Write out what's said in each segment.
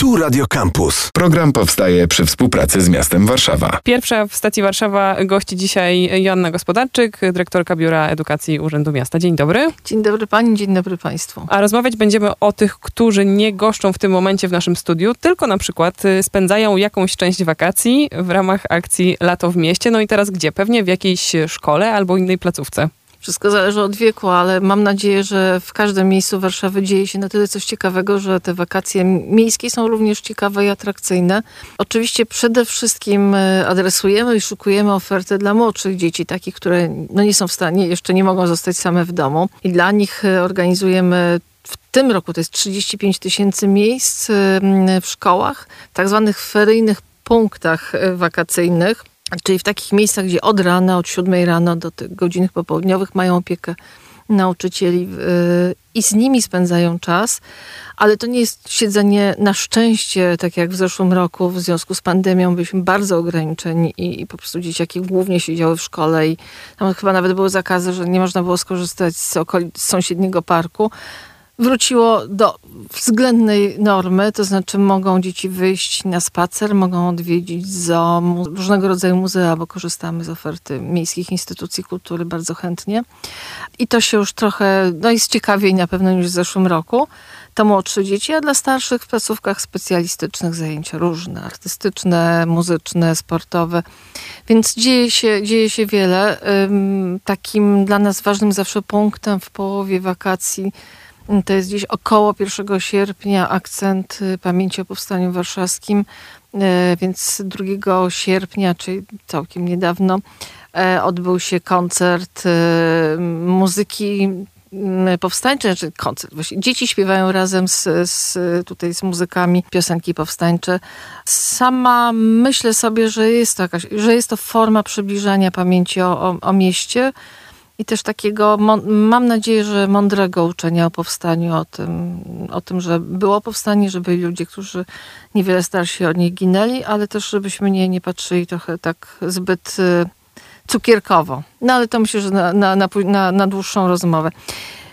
Tu Radio Campus. Program powstaje przy współpracy z miastem Warszawa. Pierwsza w stacji Warszawa gości dzisiaj Joanna Gospodarczyk, dyrektorka Biura Edukacji Urzędu Miasta. Dzień dobry. Dzień dobry pani, dzień dobry państwu. A rozmawiać będziemy o tych, którzy nie goszczą w tym momencie w naszym studiu, tylko na przykład y, spędzają jakąś część wakacji w ramach akcji Lato w mieście. No i teraz gdzie? Pewnie w jakiejś szkole albo innej placówce. Wszystko zależy od wieku, ale mam nadzieję, że w każdym miejscu Warszawy dzieje się na tyle coś ciekawego, że te wakacje miejskie są również ciekawe i atrakcyjne. Oczywiście przede wszystkim e, adresujemy i szukujemy oferty dla młodszych dzieci, takich, które no nie są w stanie, jeszcze nie mogą zostać same w domu. I dla nich e, organizujemy w tym roku to jest 35 tysięcy miejsc e, w szkołach, tak zwanych feryjnych punktach wakacyjnych czyli w takich miejscach, gdzie od rana, od 7 rano do tych godzin popołudniowych mają opiekę nauczycieli yy, i z nimi spędzają czas, ale to nie jest siedzenie na szczęście, tak jak w zeszłym roku w związku z pandemią byliśmy bardzo ograniczeni i, i po prostu dzieciaki głównie siedziały w szkole i tam chyba nawet były zakazy, że nie można było skorzystać z, z sąsiedniego parku wróciło do względnej normy, to znaczy mogą dzieci wyjść na spacer, mogą odwiedzić zo, różnego rodzaju muzea, bo korzystamy z oferty miejskich instytucji kultury bardzo chętnie. I to się już trochę, no jest ciekawiej na pewno niż w zeszłym roku. To młodsze dzieci, a dla starszych w placówkach specjalistycznych zajęcia różne, artystyczne, muzyczne, sportowe. Więc dzieje się, dzieje się wiele. Takim dla nas ważnym zawsze punktem w połowie wakacji to jest gdzieś około 1 sierpnia akcent y, pamięci o Powstaniu Warszawskim, y, więc 2 sierpnia, czyli całkiem niedawno, y, odbył się koncert muzyki powstańcze, czy koncert. Właśnie dzieci śpiewają razem z, z, tutaj z muzykami piosenki powstańcze. Sama myślę sobie, że jest to, jakaś, że jest to forma przybliżania pamięci o, o, o mieście, i też takiego, mam nadzieję, że mądrego uczenia o powstaniu, o tym, o tym, że było powstanie, że byli ludzie, którzy niewiele starsi od nich ginęli, ale też żebyśmy nie, nie patrzyli trochę tak zbyt y, cukierkowo. No ale to myślę, że na, na, na, na dłuższą rozmowę.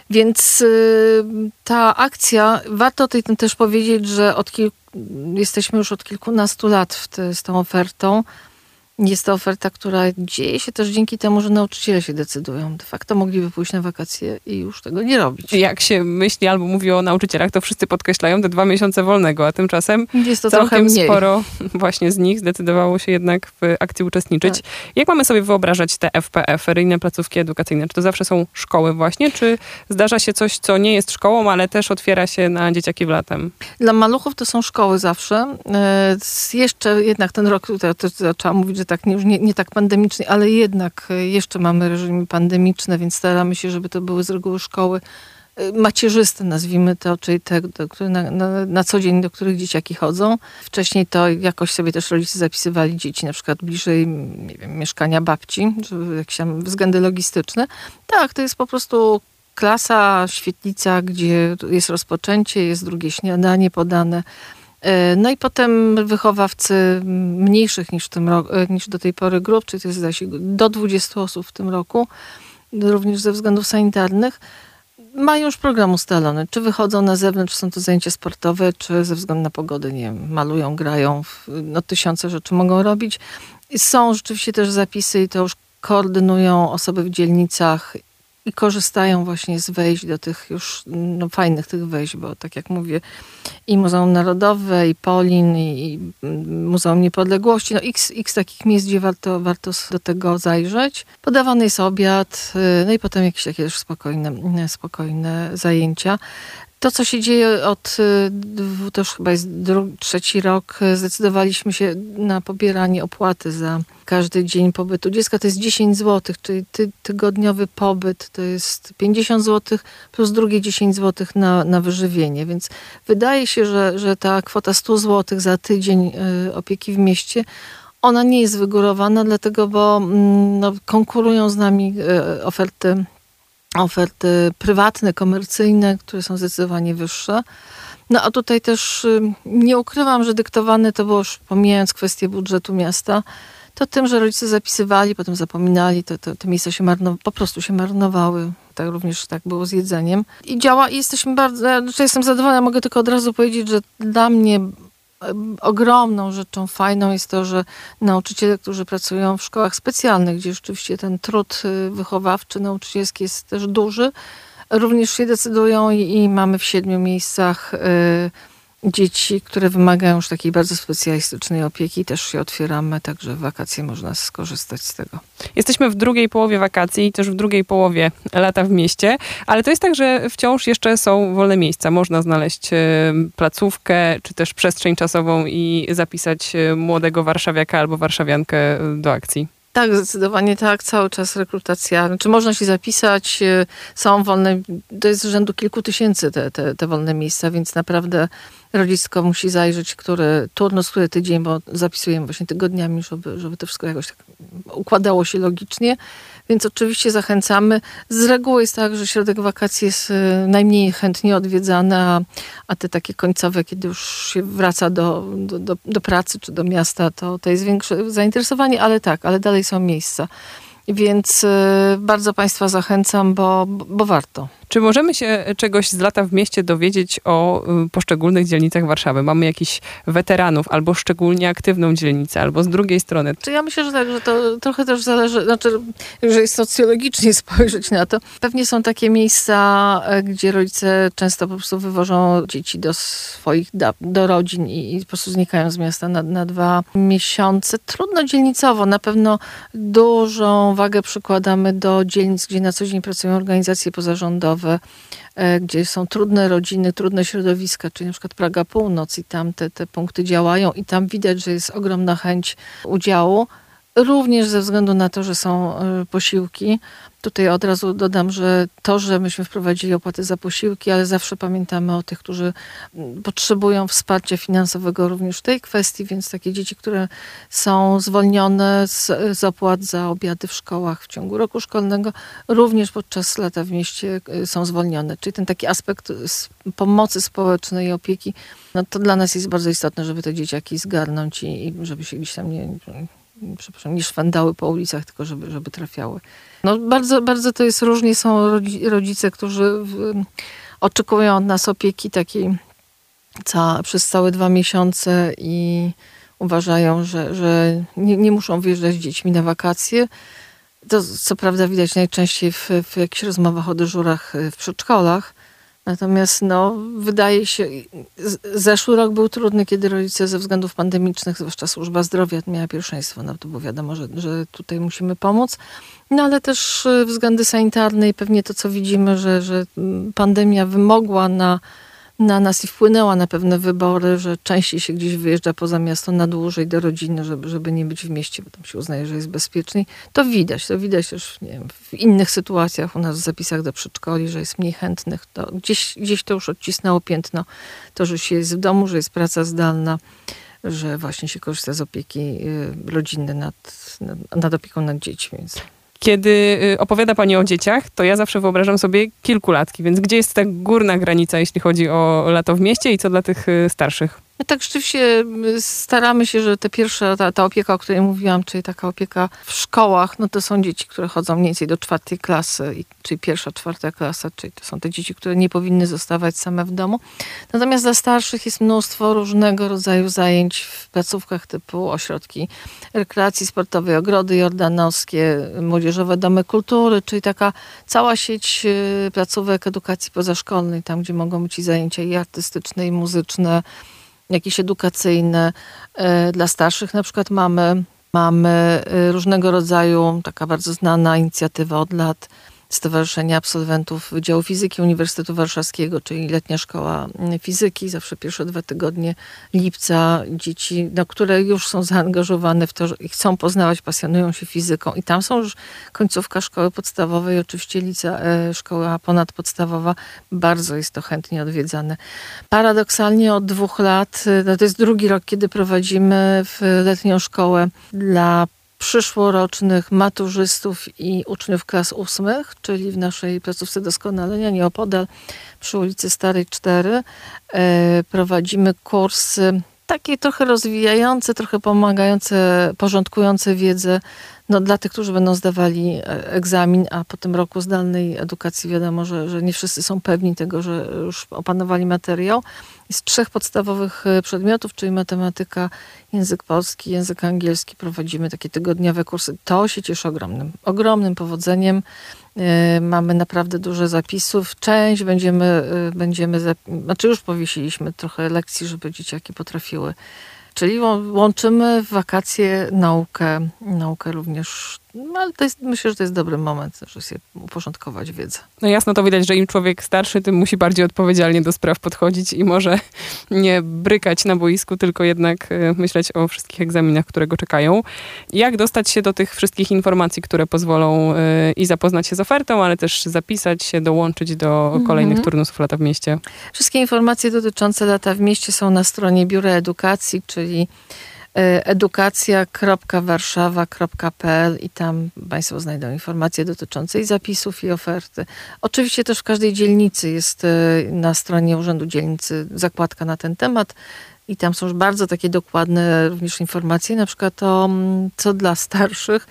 Więc y, ta akcja, warto o też powiedzieć, że od kilku, jesteśmy już od kilkunastu lat w te, z tą ofertą. Jest to oferta, która dzieje się też dzięki temu, że nauczyciele się decydują. De facto mogliby pójść na wakacje i już tego nie robić. Jak się myśli albo mówi o nauczycielach, to wszyscy podkreślają te dwa miesiące wolnego, a tymczasem jest to całkiem sporo właśnie z nich zdecydowało się jednak w akcji uczestniczyć. Tak. Jak mamy sobie wyobrażać te FPF, feryjne placówki edukacyjne? Czy to zawsze są szkoły właśnie, czy zdarza się coś, co nie jest szkołą, ale też otwiera się na dzieciaki w latem? Dla maluchów to są szkoły zawsze. E, jeszcze jednak ten rok, to, to zaczęłam mówić, że tak już nie, nie tak pandemicznie, ale jednak e, jeszcze mamy reżimy pandemiczne, więc staramy się, żeby to były z reguły szkoły e, macierzyste, nazwijmy to, czyli te, do, które na, na, na, co dzień, do których dzieciaki chodzą. Wcześniej to jakoś sobie też rodzice zapisywali dzieci na przykład bliżej wiem, mieszkania babci, żeby jakieś tam względy logistyczne. Tak, to jest po prostu klasa, świetlica, gdzie jest rozpoczęcie, jest drugie śniadanie podane, no i potem wychowawcy mniejszych niż, tym e, niż do tej pory grup, czyli to jest do 20 osób w tym roku, również ze względów sanitarnych, mają już program ustalony. Czy wychodzą na zewnątrz, są to zajęcia sportowe, czy ze względu na pogodę, nie wiem, malują, grają, no tysiące rzeczy mogą robić. Są rzeczywiście też zapisy i to już koordynują osoby w dzielnicach i korzystają właśnie z wejść do tych już no, fajnych tych wejść, bo tak jak mówię, i Muzeum Narodowe, i Polin, i, i Muzeum Niepodległości, no x, x takich miejsc, gdzie warto, warto do tego zajrzeć. Podawany jest obiad, y, no i potem jakieś takie też spokojne, spokojne zajęcia. To, co się dzieje od, y, to już chyba jest drugi, trzeci rok, y, zdecydowaliśmy się na pobieranie opłaty za każdy dzień pobytu dziecka. To jest 10 zł, czyli ty, tygodniowy pobyt to jest 50 zł plus drugie 10 zł na, na wyżywienie. Więc wydaje się, że, że ta kwota 100 zł za tydzień y, opieki w mieście ona nie jest wygórowana, dlatego, bo mm, no, konkurują z nami oferty oferty prywatne, komercyjne, które są zdecydowanie wyższe. No a tutaj też y, nie ukrywam, że dyktowane to było już pomijając kwestię budżetu miasta, to tym, że rodzice zapisywali, potem zapominali, to, te miejsca się marnowały, po prostu się marnowały. Tak również tak było z jedzeniem. I działa i jesteśmy bardzo, ja jestem zadowolona, mogę tylko od razu powiedzieć, że dla mnie ogromną rzeczą fajną jest to, że nauczyciele, którzy pracują w szkołach specjalnych, gdzie rzeczywiście ten trud y, wychowawczy, nauczycielski jest też duży, również się decydują i, i mamy w siedmiu miejscach y, dzieci, które wymagają już takiej bardzo specjalistycznej opieki. Też się otwieramy, także w wakacje można skorzystać z tego. Jesteśmy w drugiej połowie wakacji i też w drugiej połowie lata w mieście, ale to jest tak, że wciąż jeszcze są wolne miejsca. Można znaleźć e, placówkę, czy też przestrzeń czasową i zapisać e, młodego warszawiaka albo warszawiankę do akcji. Tak, zdecydowanie tak. Cały czas rekrutacja. Znaczy można się zapisać, e, są wolne, to jest z rzędu kilku tysięcy te, te, te wolne miejsca, więc naprawdę rodzisko musi zajrzeć, który turnus, który tydzień, bo zapisujemy właśnie tygodniami, żeby, żeby to wszystko jakoś tak układało się logicznie. Więc oczywiście zachęcamy. Z reguły jest tak, że środek wakacji jest y, najmniej chętnie odwiedzany, a, a te takie końcowe, kiedy już się wraca do, do, do, do pracy czy do miasta, to, to jest większe zainteresowanie, ale tak, ale dalej są miejsca. Więc y, bardzo Państwa zachęcam, bo, bo warto. Czy możemy się czegoś z lata w mieście dowiedzieć o y, poszczególnych dzielnicach Warszawy? Mamy jakichś weteranów, albo szczególnie aktywną dzielnicę, albo z drugiej strony. Czy ja myślę, że tak, że to trochę też zależy, znaczy, jeżeli socjologicznie spojrzeć na to, pewnie są takie miejsca, e, gdzie rodzice często po prostu wywożą dzieci do swoich, do rodzin i, po prostu znikają z miasta na, na dwa miesiące. Trudno dzielnicowo, na pewno dużą wagę przykładamy do dzielnic, gdzie na co dzień pracują organizacje pozarządowe, E, gdzie są trudne rodziny, trudne środowiska, czyli na przykład Praga Północ i tam te, te punkty działają i tam widać, że jest ogromna chęć udziału. Również ze względu na to, że są e, posiłki. Tutaj od razu dodam, że to, że myśmy wprowadzili opłaty za posiłki, ale zawsze pamiętamy o tych, którzy mm, potrzebują wsparcia finansowego również w tej kwestii, więc takie dzieci, które są zwolnione z, z opłat za obiady w szkołach w ciągu roku szkolnego, również podczas lata w mieście e, są zwolnione. Czyli ten taki aspekt pomocy społecznej i opieki, no to dla nas jest bardzo istotne, żeby te dzieciaki zgarnąć i, i żeby się gdzieś tam nie, przepraszam, nie szwandały po ulicach, tylko żeby, żeby trafiały. No bardzo, bardzo to jest różnie. Są rodzice, którzy oczekują od nas opieki takiej ca, przez całe dwa miesiące i uważają, że, że nie, nie muszą wyjeżdżać z dziećmi na wakacje. To co prawda widać najczęściej w, w jakichś rozmowach o dyżurach w przedszkolach, Natomiast no, wydaje się, zeszły rok był trudny, kiedy rodzice ze względów pandemicznych, zwłaszcza służba zdrowia miała pierwszeństwo, no to było wiadomo, że, że tutaj musimy pomóc. No ale też y, względy sanitarne i pewnie to, co widzimy, że, że pandemia wymogła na na nas i wpłynęła na pewne wybory, że częściej się gdzieś wyjeżdża poza miasto na dłużej do rodziny, żeby, żeby nie być w mieście, bo tam się uznaje, że jest bezpieczniej. To widać, to widać też nie wiem, w innych sytuacjach u nas w zapisach do przedszkoli, że jest mniej chętnych. To gdzieś, gdzieś to już odcisnęło piętno, to, że się jest w domu, że jest praca zdalna, że właśnie się korzysta z opieki y, rodzinnej nad, nad opieką nad dziećmi. Więc kiedy y, opowiada Pani o dzieciach, to ja zawsze wyobrażam sobie kilkulatki, więc gdzie jest ta górna granica, jeśli chodzi o lato w mieście i co dla tych y, starszych? My tak rzeczywiście staramy się, że te pierwsze, ta, ta, opieka, o której mówiłam, czyli taka opieka w szkołach, no to są dzieci, które chodzą mniej więcej do czwartej klasy, czyli pierwsza, czwarta klasa, czyli to są te dzieci, które nie powinny zostawać same w domu. Natomiast dla starszych jest mnóstwo różnego rodzaju zajęć w placówkach typu ośrodki rekreacji sportowej, ogrody jordanowskie, młodzieżowe domy kultury, czyli taka cała sieć y, placówek edukacji pozaszkolnej, tam gdzie mogą być i zajęcia i artystyczne, i muzyczne, jakieś edukacyjne. E, dla starszych na przykład mamy, mamy e, różnego rodzaju, taka bardzo znana inicjatywa od lat, Stowarzyszenia Absolwentów Wydziału Fizyki Uniwersytetu Warszawskiego, czyli letnia szkoła fizyki, zawsze pierwsze dwa tygodnie lipca dzieci, no, które już są zaangażowane w to i chcą poznawać, pasjonują się fizyką. I tam są już końcówka szkoły podstawowej, oczywiście lica, e, szkoła ponadpodstawowa, bardzo jest to chętnie odwiedzane. Paradoksalnie od dwóch lat, e, no to jest drugi rok, kiedy prowadzimy w letnią szkołę dla przyszłorocznych maturzystów i uczniów klas ósmych, czyli w naszej placówce doskonalenia nieopodal przy ulicy Starej 4 e, prowadzimy kursy takie trochę rozwijające, trochę pomagające, porządkujące wiedzę no, dla tych, którzy będą zdawali e, egzamin, a po tym roku zdalnej edukacji wiadomo, że, że nie wszyscy są pewni tego, że już opanowali materiał. Z trzech podstawowych e, przedmiotów, czyli matematyka, język polski, język angielski, prowadzimy takie tygodniowe kursy. To się cieszy ogromnym, ogromnym powodzeniem. E, mamy naprawdę dużo zapisów. Część będziemy, będziemy, znaczy już powiesiliśmy trochę lekcji, żeby dzieciaki potrafiły Czyli łączymy w wakacje naukę, naukę również no, ale to jest, myślę, że to jest dobry moment, żeby sobie uporządkować wiedzę. No jasno to widać, że im człowiek starszy, tym musi bardziej odpowiedzialnie do spraw podchodzić i może nie brykać na boisku, tylko jednak e, myśleć o wszystkich egzaminach, które go czekają. Jak dostać się do tych wszystkich informacji, które pozwolą e, i zapoznać się z ofertą, ale też zapisać się, dołączyć do mhm. kolejnych turnusów Lata w Mieście? Wszystkie informacje dotyczące Lata w Mieście są na stronie Biura Edukacji, czyli edukacja.warszawa.pl i tam Państwo znajdą informacje dotyczące i zapisów, i oferty. Oczywiście też w każdej dzielnicy jest e, na stronie Urzędu Dzielnicy zakładka na ten temat. I tam są już bardzo takie dokładne również informacje, na przykład o co dla starszych,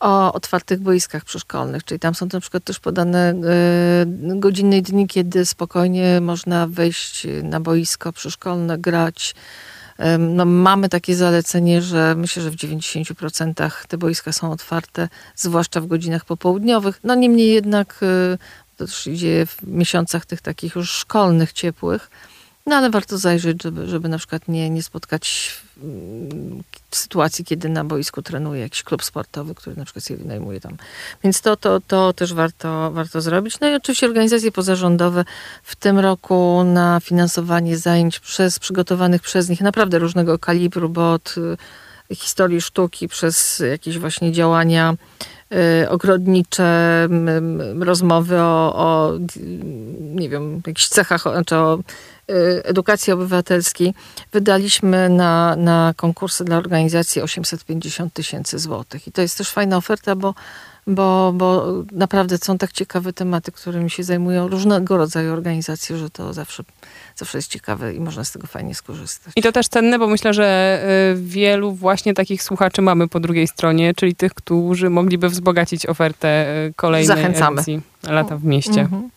o otwartych boiskach przyszkolnych, czyli tam są na przykład też podane y, godziny i dni, kiedy spokojnie można wejść na boisko przyszkolne, grać, no, mamy takie zalecenie, że myślę, że w 90% te boiska są otwarte, zwłaszcza w godzinach popołudniowych. No niemniej jednak y, to też idzie w miesiącach tych takich już szkolnych, ciepłych. No ale warto zajrzeć, żeby, żeby na przykład nie, nie spotkać w sytuacji, kiedy na boisku trenuje jakiś klub sportowy, który na przykład się wynajmuje tam. Więc to, to, to też warto, warto zrobić. No i oczywiście organizacje pozarządowe w tym roku na finansowanie zajęć przez przygotowanych przez nich naprawdę różnego kalibru, bo od y, historii sztuki przez jakieś właśnie działania y, ogrodnicze, rozmowy o, o nie wiem, jakichś cechach, czy o edukacji obywatelskiej wydaliśmy na, na konkursy dla organizacji 850 tysięcy złotych. I to jest też fajna oferta, bo, bo, bo naprawdę są tak ciekawe tematy, którymi się zajmują różnego rodzaju organizacje, że to zawsze, zawsze jest ciekawe i można z tego fajnie skorzystać. I to też cenne, bo myślę, że y, wielu właśnie takich słuchaczy mamy po drugiej stronie, czyli tych, którzy mogliby wzbogacić ofertę y, kolejnej Zachęcamy. edycji Lata w mieście. Mhm.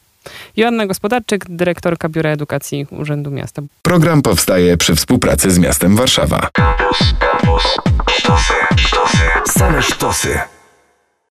Joanna Gospodarczyk, dyrektorka Biura Edukacji Urzędu Miasta. Program powstaje przy współpracy z miastem Warszawa. Kampus, kampus, sztosy, sztosy. Same sztosy.